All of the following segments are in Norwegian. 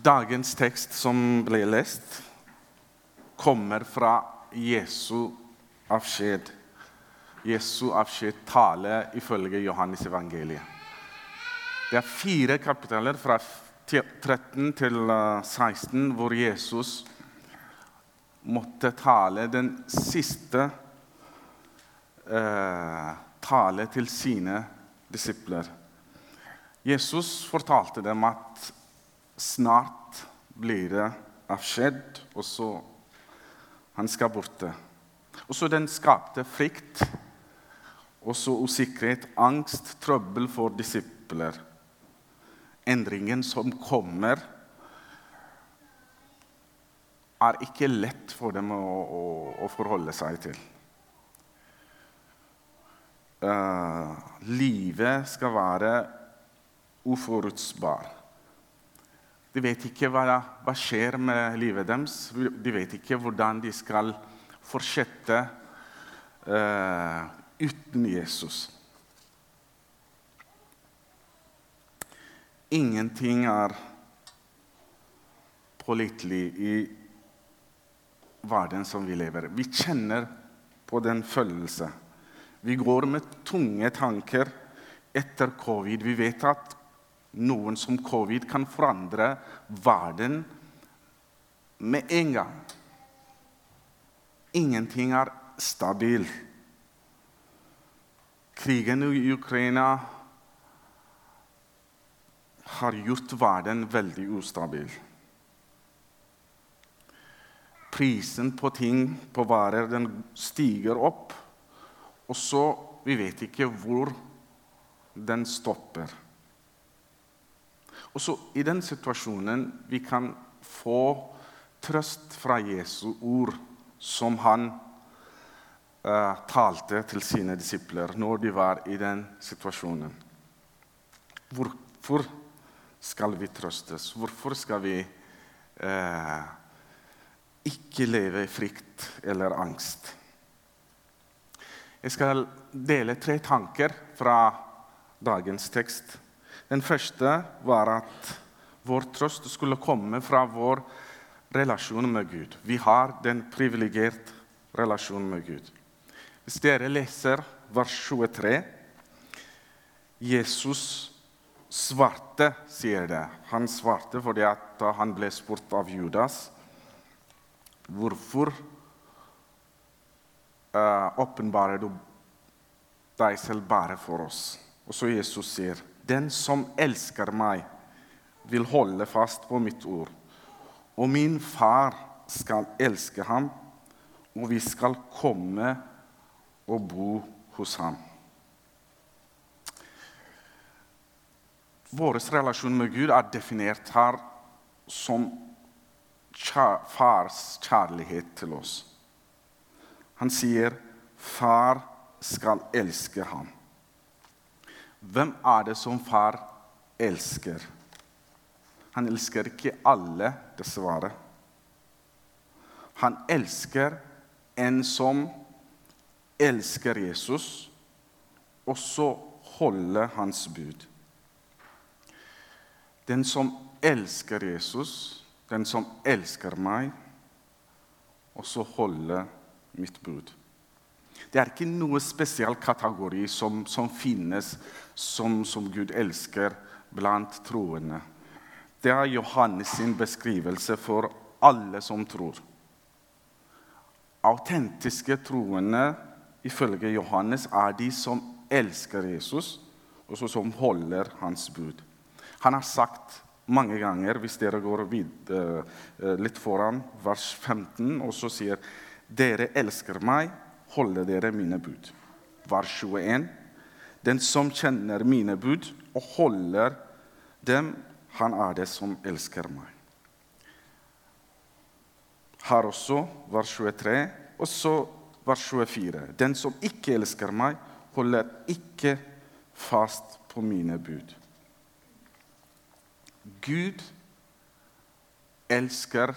Dagens tekst som ble lest, kommer fra Jesu avskjed. Jesu avskjedstale ifølge Johannes evangeliet. Det er fire kapitler fra 13 til 16 hvor Jesus måtte tale den siste eh, tale til sine disipler. Jesus fortalte dem at snart blir det avskjed, og så han skal borte. Og så den skapte frykt, og så usikkerhet, angst, trøbbel for disipler. Endringen som kommer, er ikke lett for dem å, å, å forholde seg til. Uh, livet skal være uforutsbar. De vet ikke hva, som skjer med livet deres. De vet ikke hvordan de skal fortsette uh, uten Jesus. Ingenting er pålitelig i verden som vi lever. Vi kjenner på den følelsen. Vi går med tunge tanker etter covid. Vi vet at noen som covid kan forandre verden med en gang. Ingenting er stabil. Krigen i Ukraina har gjort verden veldig ustabil prisen på ting, på varer, den stiger opp. Og så Vi vet ikke hvor den stopper. Og så I den situasjonen vi kan få trøst fra Jesu ord, som han uh, talte til sine disipler når de var i den situasjonen. Hvorfor skal vi trøstes? Hvorfor skal vi uh, ikke leve i frykt eller angst. Jeg skal dele tre tanker fra dagens tekst. Den første var at vår trøst skulle komme fra vår relasjon med Gud. Vi har den privilegerte relasjonen med Gud. Hvis dere leser vers 23 Jesus svarte, sier det. Han svarte fordi han ble spurt av Judas. Hvorfor uh, du deg selv bare for oss? Og så Jesus sier, 'Den som elsker meg, vil holde fast på mitt ord.' 'Og min far skal elske ham, og vi skal komme og bo hos ham.' Vår relasjon med Gud er definert her som fars kjærlighet til oss. Han sier, 'Far skal elske ham'. Hvem er det som far elsker? Han elsker ikke alle, dessverre. Han elsker en som elsker Jesus, og så holder hans bud. Den som elsker Jesus, den som elsker meg, og så holder mitt bud. Det er ikke noe spesiell kategori som, som finnes som, som, Gud elsker blant troende. Det er Johannes sin beskrivelse for alle som tror. Autentiske troende ifølge Johannes er de som elsker Jesus, og som holder hans bud. Han har sagt mange ganger hvis dere går vid, uh, litt foran vers 15, og så sier dere elsker meg, holder dere mine bud. Vers 21. Den som kjenner mine bud og holder dem, han er det som elsker meg. Her også vers 23, og så vers 24. Den som ikke elsker meg, holder ikke fast på mine bud. Gud elsker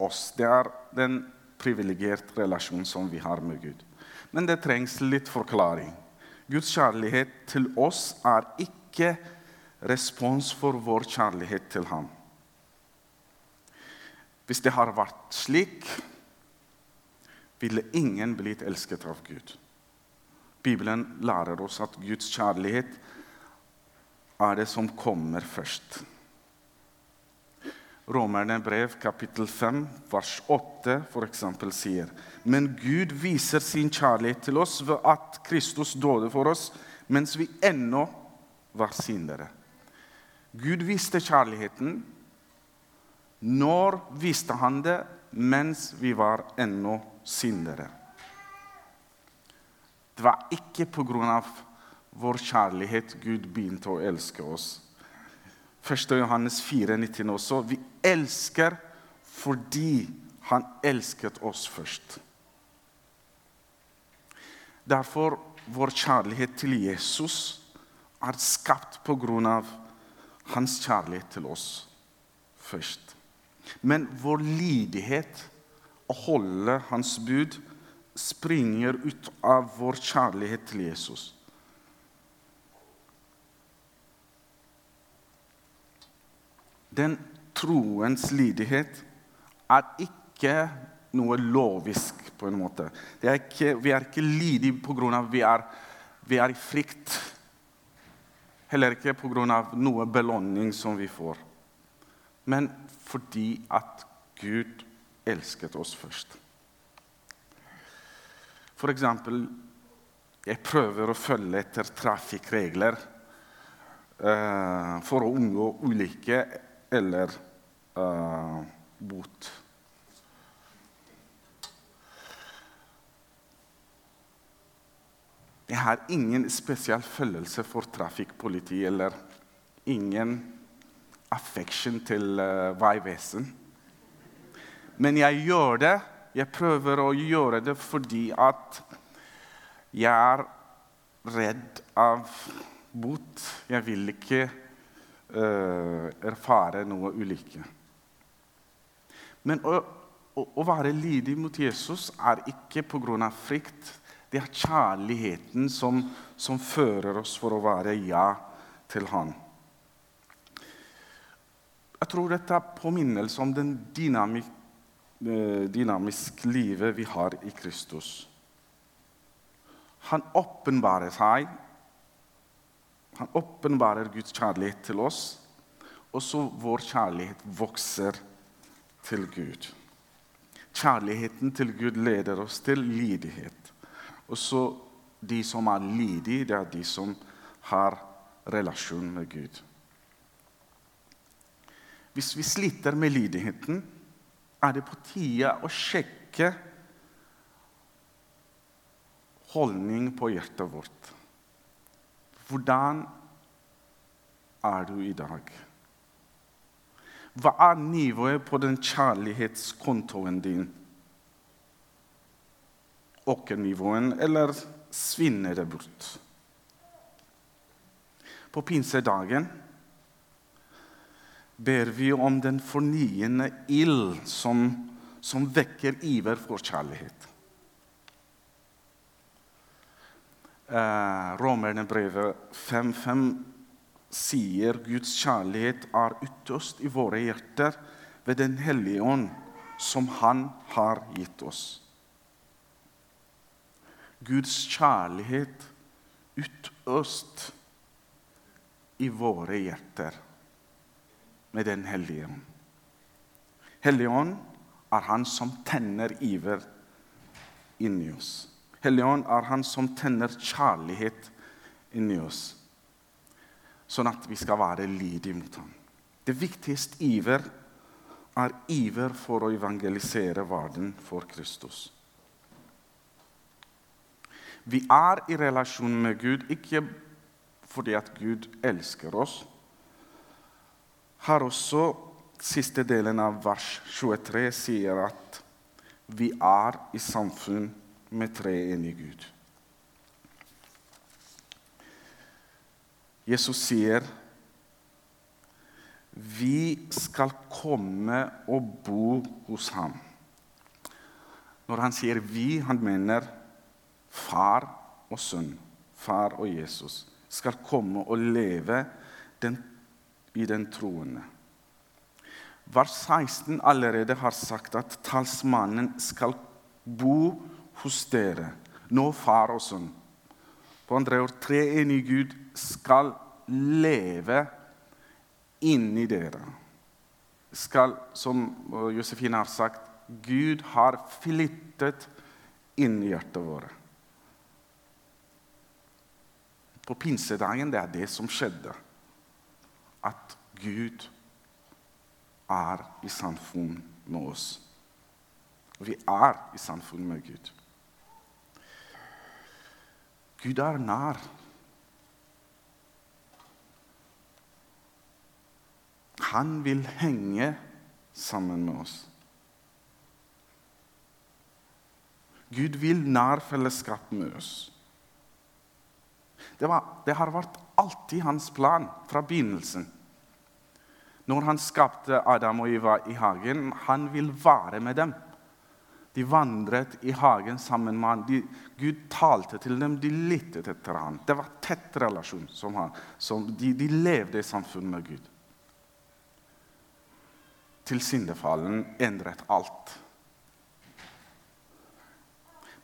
oss. Det er den privilegerte relasjon som vi har med Gud. Men det trengs litt forklaring. Guds kjærlighet til oss er ikke respons for vår kjærlighet til ham. Hvis det har vært slik, ville ingen blitt elsket av Gud. Bibelen lærer oss at Guds kjærlighet er det som kommer først. Romerne brev kapittel 5 vers 8 for eksempel, sier Men Gud viser sin kjærlighet til oss ved at Kristus døde for oss mens vi ennå var syndere. Gud viste kjærligheten. Når viste han det? Mens vi var ennå syndere. Det var ikke av vår kjærlighet Gud begynte å elske oss. 1. Johannes 4, 19 også. Vi elsker fordi han elsket oss først. Derfor vår kjærlighet til Jesus er skapt på grunn av hans kjærlighet til oss først. Men vår lydighet å holde hans bud springer ut av vår kjærlighet til Jesus. Den troens lydighet er ikke noe lovisk, på en måte. Er ikke, vi er ikke lydige pga. vi er, vi er i frykt. Heller ikke pga. noe belønning som vi får. Men fordi at Gud elsket oss først. For eksempel jeg prøver å følge etter trafikkregler uh, for å unngå ulykker eller uh, bot. Jeg har ingen spesiell følelse for trafikkpoliti eller ingen affection til uh, Vegvesen. Men jeg gjør det. Jeg prøver å gjøre det fordi at jeg er redd av bot. Jeg vil ikke erfare noe ulykke. Men å, å være lydig mot Jesus er ikke pga. frykt. Det er kjærligheten som, som, fører oss for å være ja til Han. Jeg tror dette er påminnelse om den dynamik, eh, dynamiske livet vi har i Kristus. Han åpenbarer seg. Han åpenbarer Guds kjærlighet til oss, og så vår kjærlighet vokser til Gud. Kjærligheten til Gud leder oss til lydighet. Og så de som er lydige, det er de som har relasjon med Gud. Hvis vi sliter med lydigheten, er det på tide å sjekke holdning på hjertet vårt. Hvordan er du i dag? Hva er nivået på den kjærlighetskontoen din? åkernivåen, eller svinner det bort? På pinsedagen ber vi om den fornyende ild som, som vekker iver for kjærlighet. Eh, Romerne brevet 5.5 sier Guds kjærlighet er ytterst i våre hjerter ved Den hellige ånd, som Han har gitt oss. Guds kjærlighet utøst i våre hjerter med Den hellige ånd. Hellige ånd er Han som tenner iver inni oss. Hellige ånd er Han som tenner kjærlighet inni oss, sånn at vi skal være lydige mot Ham. Det viktigste iver er iver for å evangelisere verden for Kristus. Vi er i relasjon med Gud ikke fordi at Gud elsker oss. Her også siste delen av vers 23 sier at vi er i samfunn med tre enige Gud. Jesus sier vi skal komme og bo hos ham. Når han sier 'vi', han mener far og sønn, far og Jesus, skal komme og leve den, i den troende. vers 16 allerede har sagt at talsmannen skal bo hos dere. Nå far og sønn. På andre ord, treenig Gud skal leve inni dere. Skal, som Josefine har sagt, Gud har flyttet inn i hjertet vårt. På pinsedagen det er det som skjedde. At Gud er i samfunn med oss. Vi er i samfunn med Gud. Gud er nær. Han vil henge sammen med oss. Gud vil nær fellesskap med oss. Det, var, det, har vært alltid hans plan fra begynnelsen. Når han skapte Adam og Eva i hagen, han vil være med dem. De vandret i hagen sammen med ham. De, Gud talte til dem, de lyttet etter ham. Det var tett relasjon. Som han, som de, de, levde i samfunn med Gud. Til syndefallen endret alt.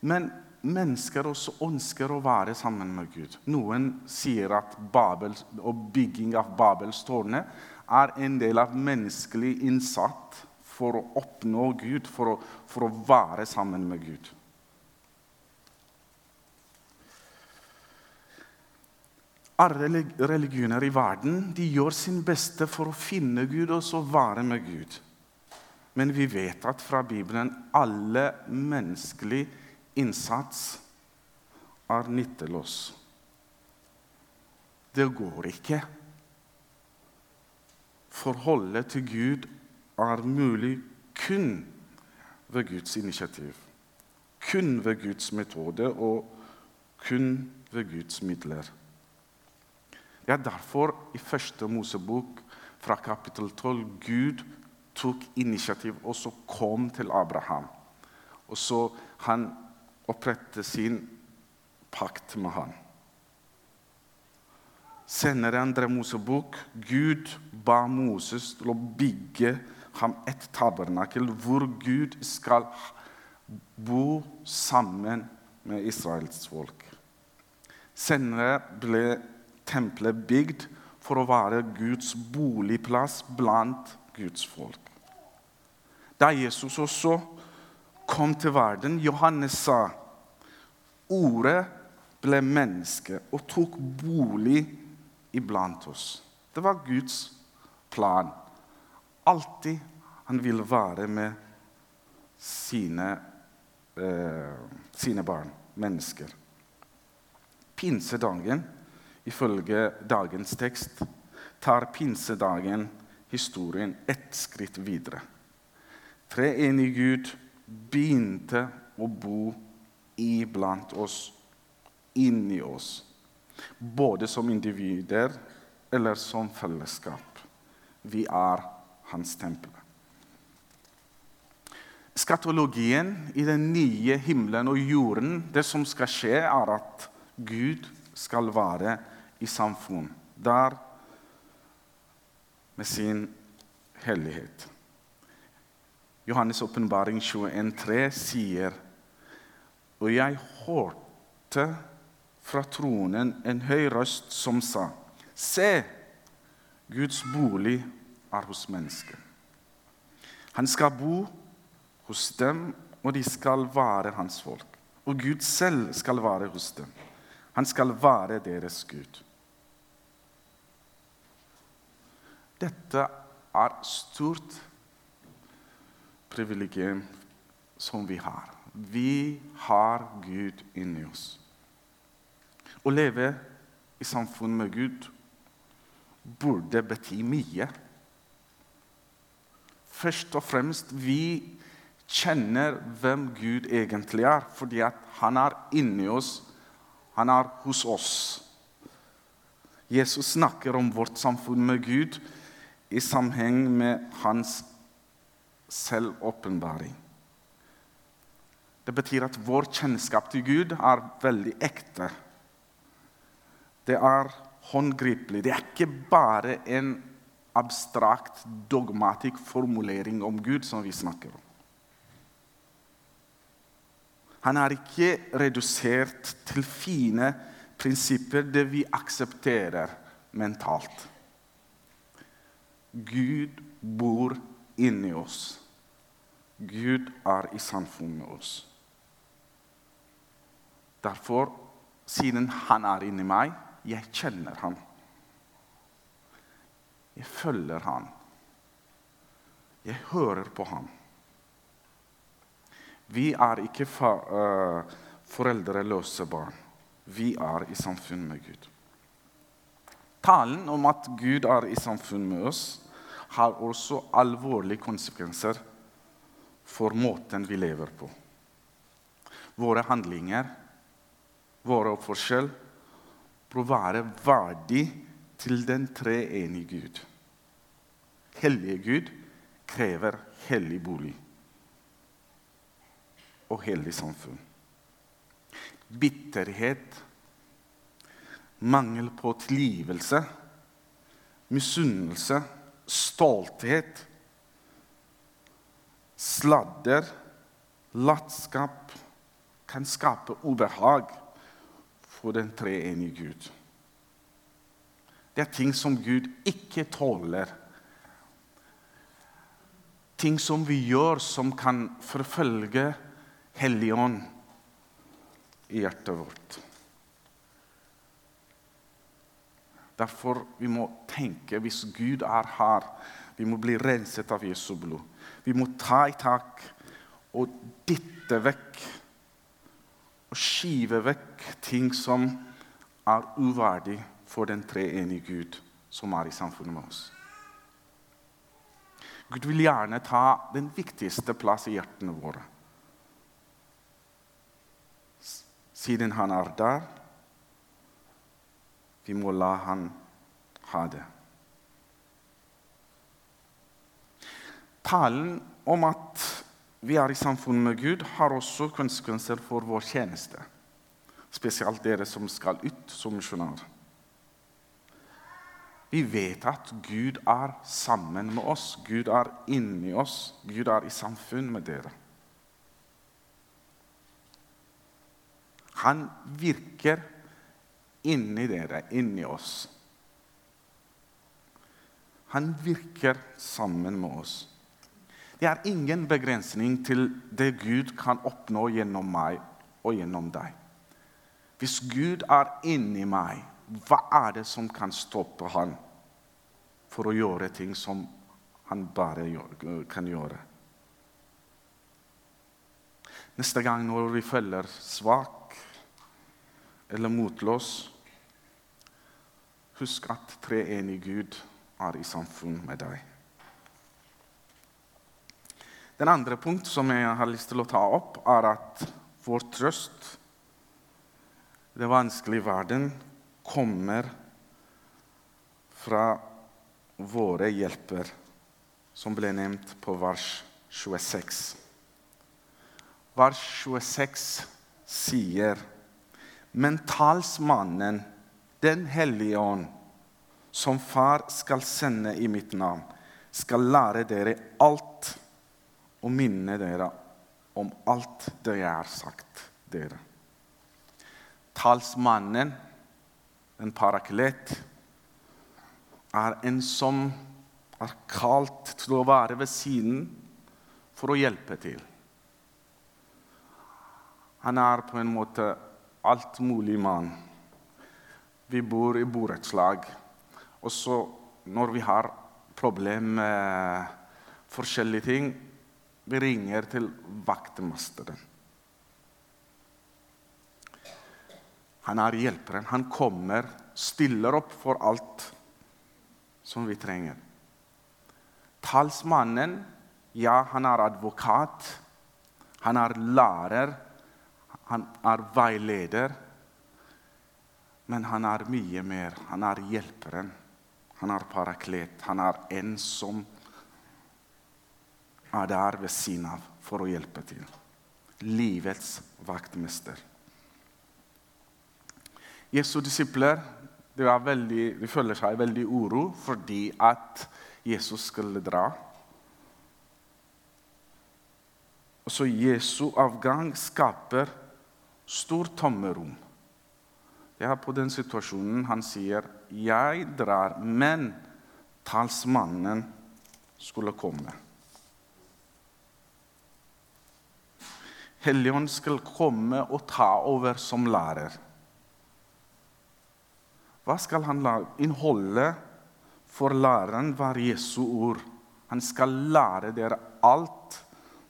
Men mennesker også ønsker å være sammen med Gud. Noen sier at Babel, og bygging av Babels tårne er en del av menneskelig innsats for å oppnå Gud, for å, for å være sammen med Gud. Alle religioner i verden de gjør sin beste for å finne Gud og så være med Gud. Men vi vet at fra Bibelen alle menneskelig innsats er nytteløs. Det går ikke. Forholdet til Gud er mulig kun ved Guds initiativ. Kun ved Guds metode og kun ved Guds midler. Det er derfor i første Mosebok fra kapittel 12 Gud tok initiativ og så kom til Abraham. Og så han opprettet sin pakt med ham. Senere i andre Mosebok Gud ba Moses til å bygge ham et tabernakel hvor Gud skal bo sammen med Israels folk. Senere ble tempelet bygd for å være Guds boligplass blant Guds folk. Da Jesus også kom til verden, Johannes sa Ordet ble menneske og tok bolig iblant oss. Det var Guds plan alltid han vil være med sine, eh, sine barn, mennesker. Pinsedagen, ifølge dagens tekst, tar pinsedagen historien ett skritt videre. Treenig Gud begynte å bo iblant oss, inni oss. Både som individer eller som fellesskap. Vi er hans tempel. Skatologien i den nye himmelen og jorden, det som skal skje, er at Gud skal være i samfunn der med sin hellighet. Johannes' åpenbaring 21,3 sier Og jeg hørte fra tronen en høy røst som sa, Se, Guds bolig er hos mennesket. Han skal bo hos dem, og de skal være hans folk. Og Gud selv skal være hos dem. Han skal være deres Gud. Dette er stort privilegium som vi har. Vi har Gud inni oss. Å leve i samfunn med Gud burde bety mye. Først og fremst vi kjenner hvem Gud egentlig er, fordi han er inni oss. Han er hos oss. Jesus snakker om vårt samfunn med Gud i sammenheng med hans selvåpenbaring. Det betyr at vår kjennskap til Gud er veldig ekte. Det er håndgripelig. Det er ikke bare en abstrakt, dogmatisk formulering om Gud som vi snakker om. Han er ikke redusert til fine prinsipper det vi aksepterer mentalt. Gud bor inni oss. Gud er i samfunn med oss. Derfor, siden han er inni meg, jeg kjenner han. Jeg følger han. Jeg hører på han. Vi er ikke uh, foreldreløse barn. Vi er i samfunn med Gud. Talen om at Gud er i samfunn med oss, har også alvorlige konsekvenser for måten vi lever på. Våre handlinger, våre oppførsel, bør være verdig til den treenige Gud. Hellige Gud krever hellig bolig og hellig samfunn. Bitterhet, mangel på tilgivelse, misunnelse, stolthet, sladder, latskap kan skape ubehag for den treenige Gud. Det er ting som Gud ikke tåler. Ting som vi gjør som kan forfølge Hellige Ånd i hjertet vårt. Derfor vi må tenke hvis Gud er her, vi må bli renset av Jesu blod. Vi må ta i tak og dytte vekk og skyve vekk ting som er uverdig for den treenige Gud som er i samfunnet med oss. Gud vil gjerne ta den viktigste plass i hjertene våre. siden han er der. Vi må la han ha det. Talen om at vi er i samfunn med Gud, har også konsekvenser for vår tjeneste. Spesielt dere som skal ut som misjonærer. Vi vet at Gud er sammen med oss. Gud er inni oss. Gud er i samfunn med dere. Han virker inni dere, inni oss. Han virker sammen med oss. Det er ingen begrensning til det Gud kan oppnå gjennom meg og gjennom deg. Hvis Gud er inni meg, hva er det som kan stoppe han for å gjøre ting som han bare kan gjøre? Neste gang når vi følger svak eller motløs, husk at treenig Gud er i samfunn med deg. Den andre punkt som jeg har lyst til å ta opp, er at vår trøst i den vanskelige verden kommer fra våre hjelper, som ble nevnt på vers 26. Vers 26 sier men talsmannen, Den hellige ånd, som Far skal sende i mitt navn, skal lære dere alt og minne dere om alt det jeg har sagt dere. Talsmannen, en paraklet, er en som er kalt til å være ved siden for å hjelpe til. Han er på en måte alt mulig mann. Vi bor i borettslag. Og når vi har problemer med forskjellige ting, vi ringer til vaktmesteren. Han er hjelperen. Han kommer, stiller opp for alt som vi trenger. Talsmannen, ja, han er advokat. Han er lærer han er veileder, men han er mye mer. Han er hjelperen. Han er paraklet. Han er en som er der ved siden av for å hjelpe til. Livets vaktmester. Jesu disipler de, veldig, de føler seg veldig uro fordi at Jesus skulle dra. Og så Jesu avgang skaper stort tommerom. Det er på den situasjonen han sier, 'Jeg drar, men talsmannen skulle komme'. Helligånd skal komme og ta over som lærer. Hva skal han lære? Innholdet for læreren var Jesu ord. Han skal lære dere alt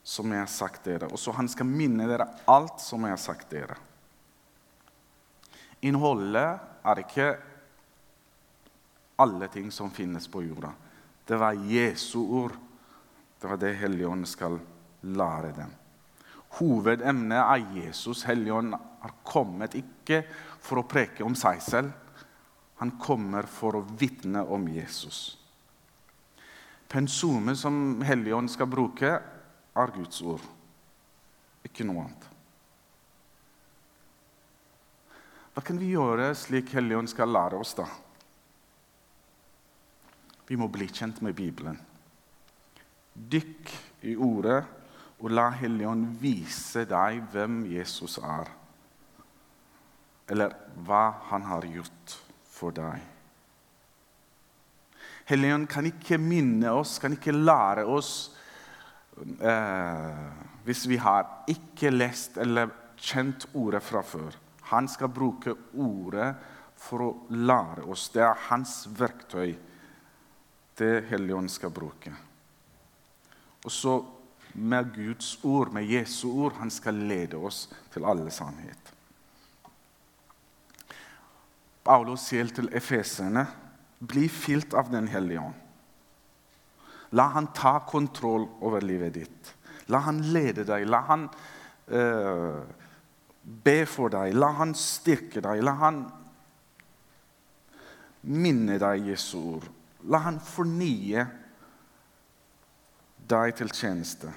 som jeg har sagt dere. Og så han skal minne dere alt som jeg har sagt dere. Innholdet er ikke alle ting som finnes på jorda. Det var Jesu ord. Det var det Helligånd skal lære dem. Hovedemnet er Jesus. Helligånd har kommet ikke for å preke om seg selv. Han kommer for å vitne om Jesus. Pensumet som Helligånd skal bruke, er Guds ord, ikke noe annet. Hva kan vi gjøre slik Helligånd skal lære oss, da? Vi må bli kjent med Bibelen. Dykk i ordet og la Helligånd vise deg hvem Jesus er, eller hva han har gjort for deg. Helligånd kan ikke minne oss, kan ikke lære oss eh, hvis vi har ikke lest eller kjent ordet fra før. Han skal bruke ordet for å lære oss. Det er hans verktøy, det Helligånd skal bruke. Og så med Guds ord, med Jesu ord. Han skal lede oss til alle sannhet. Paulus sier til efeserne bli fylt av Den hellige ånd. La han ta kontroll over livet ditt. La han lede deg. La han uh, be for deg. La han styrke deg. La han minne deg Jesu ord. La han fornye deg til tjeneste.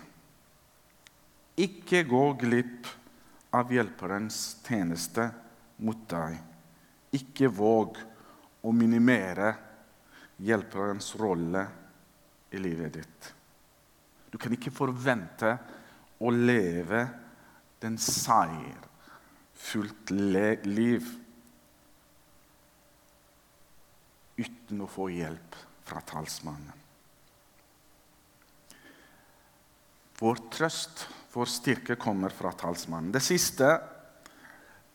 Ikke gå glipp av hjelperens tjeneste mot deg. Ikke våg å minimere hjelperens rolle i livet ditt. Du kan ikke forvente å leve den seierfullt liv uten å få hjelp fra talsmannen. Vår trøst vår styrke kommer fra talsmannen. Det siste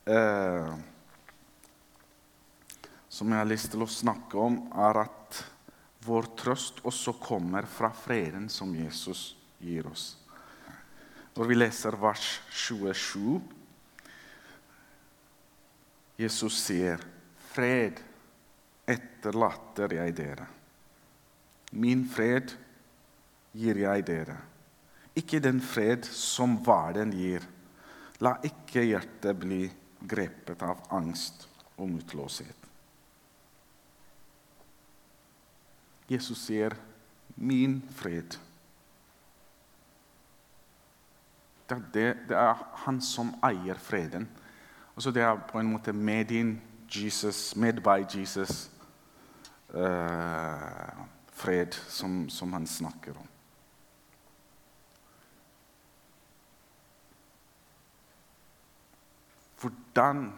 eh, som jeg har lyst til å snakke om, er at vår trøst også kommer fra freden som Jesus gir oss. Når vi leser vers 27 Jesus sier, 'Fred etterlater jeg dere. Min fred gir jeg dere.' ikke den fred som verden gir. La ikke hjertet bli grepet av angst og motløshet. Jesus sier, 'Min fred'. Det er, det, det er, han som eier freden. Altså det er på en måte med in Jesus, made by Jesus, uh, fred som, som han snakker om. Hvordan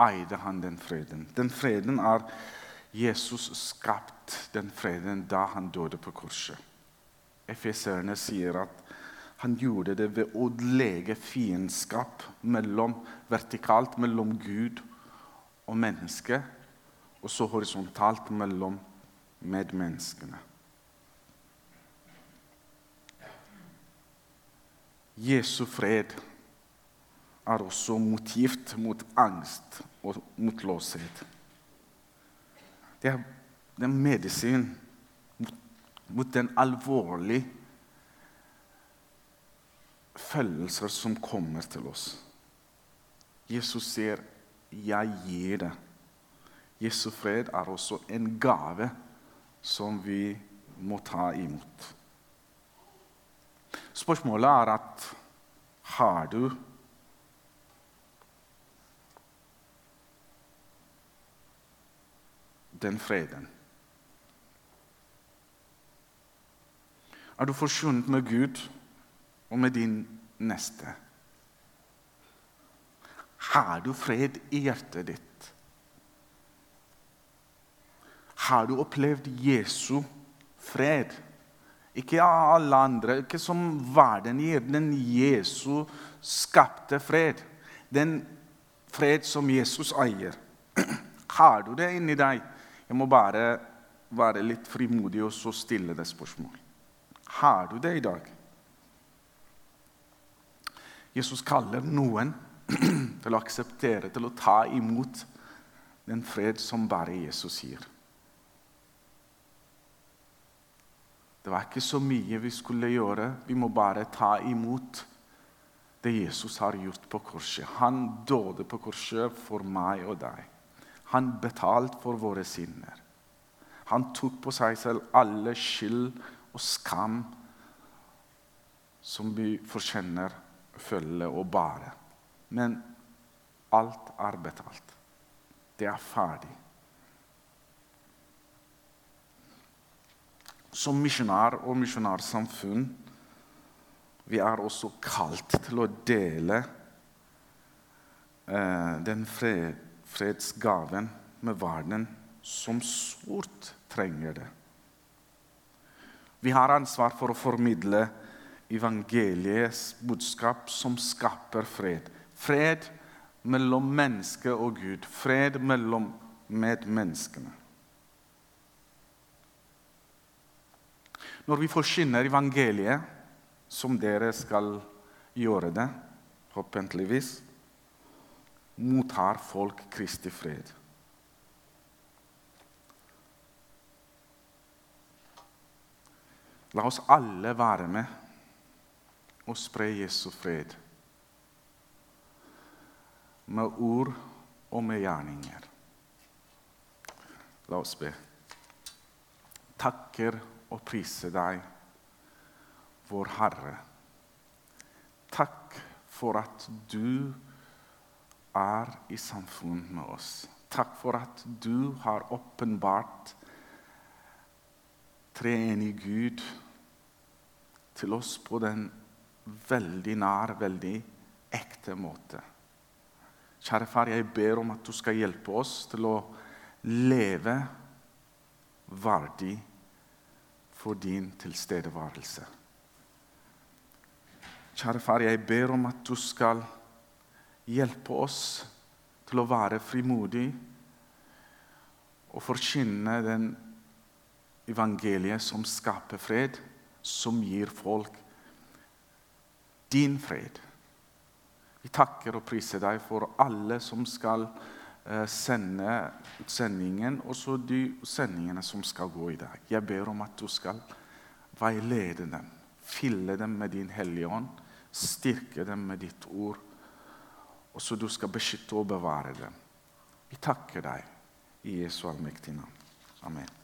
eide han den freden? Den freden er Jesus skapt den freden da han døde på korset. Efeserne sier at han gjorde det ved å lege fiendskap mellom, vertikalt mellom Gud og menneske, og så horisontalt mellom medmenneskene. Jesu fred er også motivt mot angst og mot låshet. Det er, det er medisin mot, mot den alvorlige følelser som kommer til oss. Jesus sier, 'Jeg gir det'. Jesu fred er også en gave som vi må ta imot. Spørsmålet er at har du den freden? Er du forsvunnet med Gud og med din neste? Har du fred i hjertet ditt? Har du opplevd Jesu fred? Ikke alle andre, ikke som verden gir. Den Jesu skapte fred. Den fred som Jesus eier. Har du det inni deg? Jeg må bare være litt frimodig og så stille det spørsmål. Har du det i dag? Jesus kaller noen til å akseptere, til å ta imot den fred som bare Jesus gir. Det var ikke så mye vi skulle gjøre. Vi må bare ta imot det Jesus har gjort på korset. Han døde på korset for meg og deg. Han betalte for våre sinner. Han tok på seg selv alle skyld og skam som vi fortjener, følge og bære. Men alt er betalt. Det er ferdig. Som misjonær og misjonærsamfunn vi er også kalt til å dele eh, den fred, fredsgaven med verden som sårt trenger det. Vi har ansvar for å formidle evangeliets budskap som skaper fred. Fred mellom menneske og Gud. Fred mellom medmenneskene. Når vi forkynner evangeliet, som dere skal gjøre det, forhåpentligvis, mottar folk Kristi fred. La oss alle være med og spre Jesu fred. Med ord og med gjerninger. La oss be. Takker og priser deg, vår Herre. Takk for at du er i samfunn med oss. Takk for at du har åpenbart treenig Gud til oss på den veldig nær, veldig ekte måte. Kjære far, jeg ber om at du skal hjelpe oss til å leve verdig for din tilstedeværelse. Kjære far, jeg ber om at du skal hjelpe oss til å være frimodig og forkynne den evangeliet som skaper fred som gir folk din fred. Vi takker og priser deg for alle som skal sende sende utsendingen, også de sendingene som skal gå i dag. Jeg ber om at du skal veilede dem, fylle dem med din Hellige Ånd, styrke dem med ditt ord, og så du skal beskytte og bevare dem. Vi takker deg i Jesu allmektige navn. Amen.